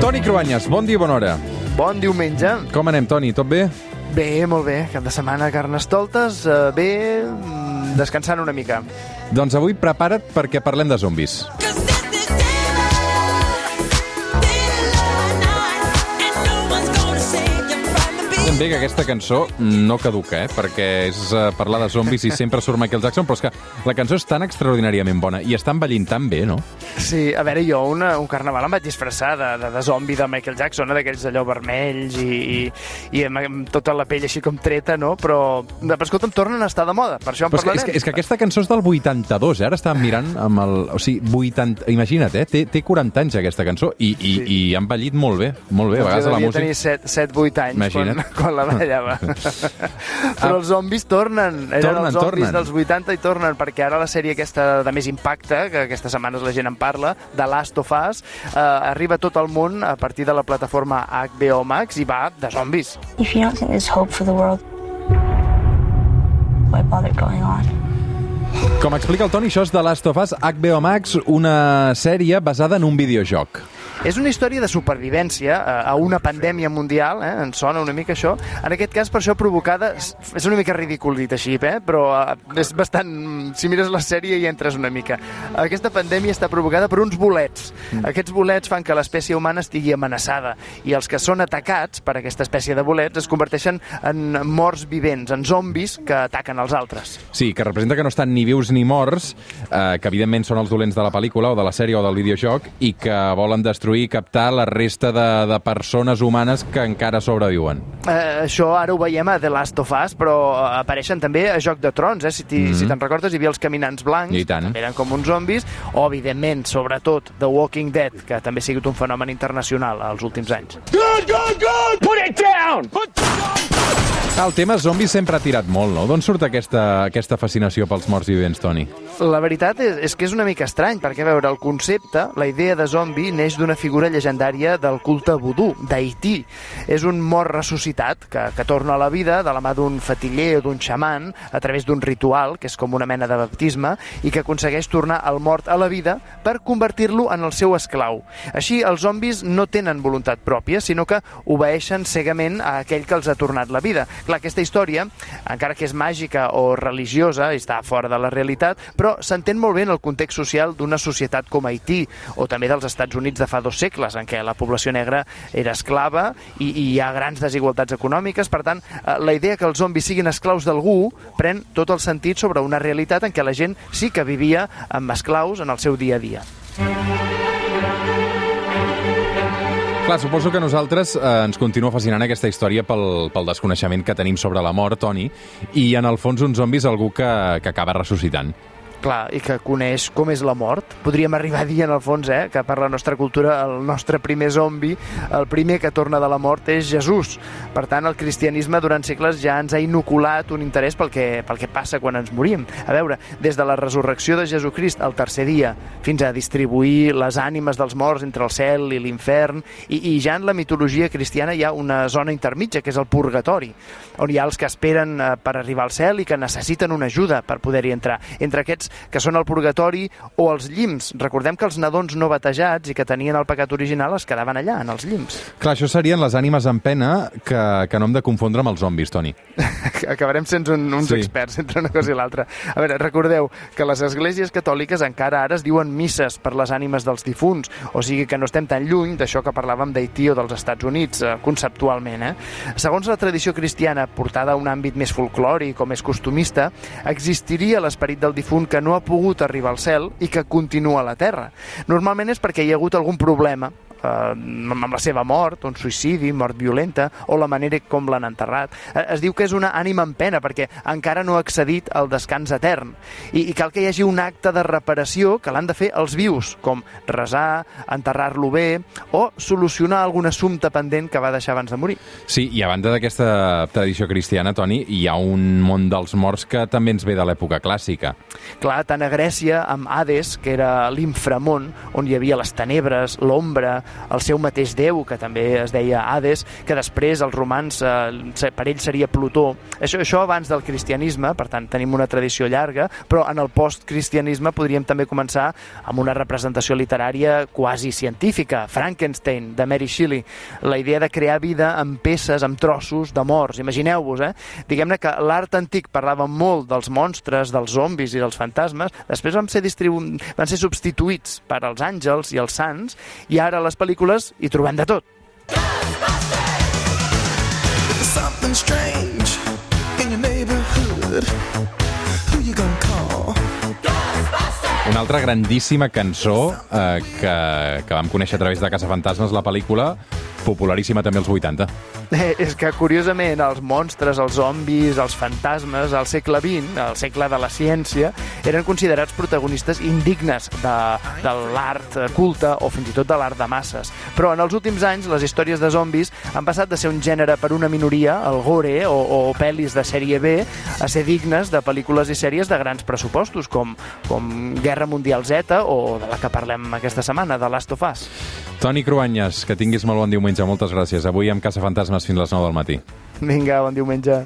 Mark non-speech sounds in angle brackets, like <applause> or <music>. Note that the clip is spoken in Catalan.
Toni Cruanyes, bon dia, bona hora. Bon diumenge. Com anem, Toni? Tot bé? Bé, molt bé. Cap de setmana carnestoltes. Eh, bé, mm, descansant una mica. Doncs avui prepara't perquè parlem de zombis. Ben bé que aquesta cançó no caduca, eh? perquè és uh, parlar de zombis i sempre surt Michael Jackson, però és que la cançó és tan extraordinàriament bona i està envellint tan bé, no? Sí, a veure, jo una, un carnaval em vaig disfressar de, de, de zombi de Michael Jackson, eh, d'aquells allò vermells i, i, i amb, amb tota la pell així com treta, no? Però, però escolta'm, tornen a estar de moda, per això en Però parlarem. és, que, és que aquesta cançó és del 82, eh? ara estàvem mirant amb el... O sigui, 80... Imagina't, eh? Té, té 40 anys aquesta cançó i, i, Sí. i ha envellit molt bé, molt bé. A Doncs vegades jo la devia música... tenir 7-8 anys quan, Imagina't. <laughs> quan <laughs> la ballava. <laughs> Però els zombis tornen. Eren Tornen, els zombis tornen. dels 80 i tornen, perquè ara la sèrie aquesta de més impacte, que aquestes setmanes la gent en parla, de Last of Us, eh, arriba a tot el món a partir de la plataforma HBO Max i va de zombis. If you don't think there's hope for the world, why bother going on? Com explica el Toni, això és The Last of Us, HBO Max, una sèrie basada en un videojoc. És una història de supervivència eh, a una pandèmia mundial, eh? ens sona una mica això. En aquest cas, per això provocada, és una mica ridícul dit així, eh? però eh, és bastant... Si mires la sèrie hi entres una mica. Aquesta pandèmia està provocada per uns bolets. Aquests bolets fan que l'espècie humana estigui amenaçada i els que són atacats per aquesta espècie de bolets es converteixen en morts vivents, en zombis que ataquen els altres. Sí, que representa que no estan ni vius ni morts, eh, que evidentment són els dolents de la pel·lícula o de la sèrie o del videojoc, i que volen destruir i captar la resta de, de persones humanes que encara sobreviuen. Eh, això ara ho veiem a The Last of Us, però eh, apareixen també a Joc de Trons, eh? si, mm si te'n recordes hi havia els caminants blancs, I tant. també eren com uns zombis, o evidentment, sobretot, The Walking Dead, que també ha sigut un fenomen internacional als últims anys. Ah, el tema zombis sempre ha tirat molt, no? D'on surt aquesta, aquesta fascinació pels morts vivents, Toni? La veritat és, és que és una mica estrany, perquè, a veure, el concepte, la idea de zombi, neix d'una figura llegendària del culte vudú, d'Haití. És un mort ressuscitat que, que torna a la vida de la mà d'un fatiller o d'un xaman a través d'un ritual, que és com una mena de baptisme, i que aconsegueix tornar el mort a la vida per convertir-lo en el seu esclau. Així, els zombis no tenen voluntat pròpia, sinó que obeeixen cegament a aquell que els ha tornat la vida. Clar, aquesta història, encara que és màgica o religiosa, està fora de la realitat, però s'entén molt bé en el context social d'una societat com Haití, o també dels Estats Units de fa dos segles, en què la població negra era esclava i, i hi ha grans desigualtats econòmiques. Per tant, eh, la idea que els zombis siguin esclaus d'algú pren tot el sentit sobre una realitat en què la gent sí que vivia amb esclaus en el seu dia a dia. Clar, suposo que nosaltres eh, ens continua fascinant aquesta història pel, pel desconeixement que tenim sobre la mort, Toni, i en el fons un zombi és algú que, que acaba ressuscitant. Clar, i que coneix com és la mort. Podríem arribar a dir, en el fons, eh, que per la nostra cultura el nostre primer zombi, el primer que torna de la mort és Jesús. Per tant, el cristianisme durant segles ja ens ha inoculat un interès pel que, pel que passa quan ens morim. A veure, des de la resurrecció de Jesucrist al tercer dia, fins a distribuir les ànimes dels morts entre el cel i l'infern, i, i ja en la mitologia cristiana hi ha una zona intermitja, que és el purgatori, on hi ha els que esperen eh, per arribar al cel i que necessiten una ajuda per poder-hi entrar. Entre aquests que són el purgatori o els llims. Recordem que els nadons no batejats i que tenien el pecat original es quedaven allà, en els llims. Clar, això serien les ànimes en pena que, que no hem de confondre amb els zombis, Toni. <laughs> Acabarem sent un, uns Sí. experts entre una cosa i l'altra. A veure, recordeu que les esglésies catòliques encara ara es diuen misses per les ànimes dels difunts, o sigui que no estem tan lluny d'això que parlàvem d'Haití o dels Estats Units, eh, conceptualment. Eh? Segons la tradició cristiana, portada a un àmbit més folclòric o més costumista, existiria l'esperit del difunt que no ha pogut arribar al cel i que continua a la Terra. Normalment és perquè hi ha hagut algun problema eh, amb la seva mort, un suïcidi, mort violenta, o la manera com l'han enterrat. Eh, Es diu que és una ànima en pena perquè encara no ha accedit al descans etern. I, i cal que hi hagi un acte de reparació que l'han de fer els vius, com resar, enterrar-lo bé o solucionar algun assumpte pendent que va deixar abans de morir. Sí, i a banda d'aquesta tradició cristiana, Toni, hi ha un món dels morts que també ens ve de l'època clàssica. Clar, tant a Grècia, amb Hades, que era l'inframont, on hi havia les tenebres, l'ombra, el seu mateix déu, que també es deia Hades, que després els romans, eh, per ell seria Plutó. Això, això abans del cristianisme, per tant tenim una tradició llarga, però en el postcristianisme podríem també començar amb una representació literària quasi científica, Frankenstein, de Mary Shelley, la idea de crear vida amb peces, amb trossos de morts. Imagineu-vos, eh? Diguem-ne que l'art antic parlava molt dels monstres, dels zombis i dels fantasmes, després van ser, distribu... van ser substituïts per als àngels i els sants, i ara a les pel·lícules hi trobem de tot. something strange in your neighborhood. Who you gonna call? Una altra grandíssima cançó eh, que, que vam conèixer a través de Casa Fantasmes, la pel·lícula, popularíssima també als 80. Eh, és que, curiosament, els monstres, els zombis, els fantasmes, al segle XX, al segle de la ciència, eren considerats protagonistes indignes de, de l'art culte o fins i tot de l'art de masses. Però en els últims anys, les històries de zombis han passat de ser un gènere per una minoria, el gore o, o pel·lis de sèrie B, a ser dignes de pel·lícules i sèries de grans pressupostos, com, com Guerra Mundial Z o de la que parlem aquesta setmana, de Last of Us. Toni Cruanyes, que tinguis molt bon diumenge. Moltes gràcies. Avui amb Casa Fantasmes fins les 9 del matí. Vinga, bon diumenge.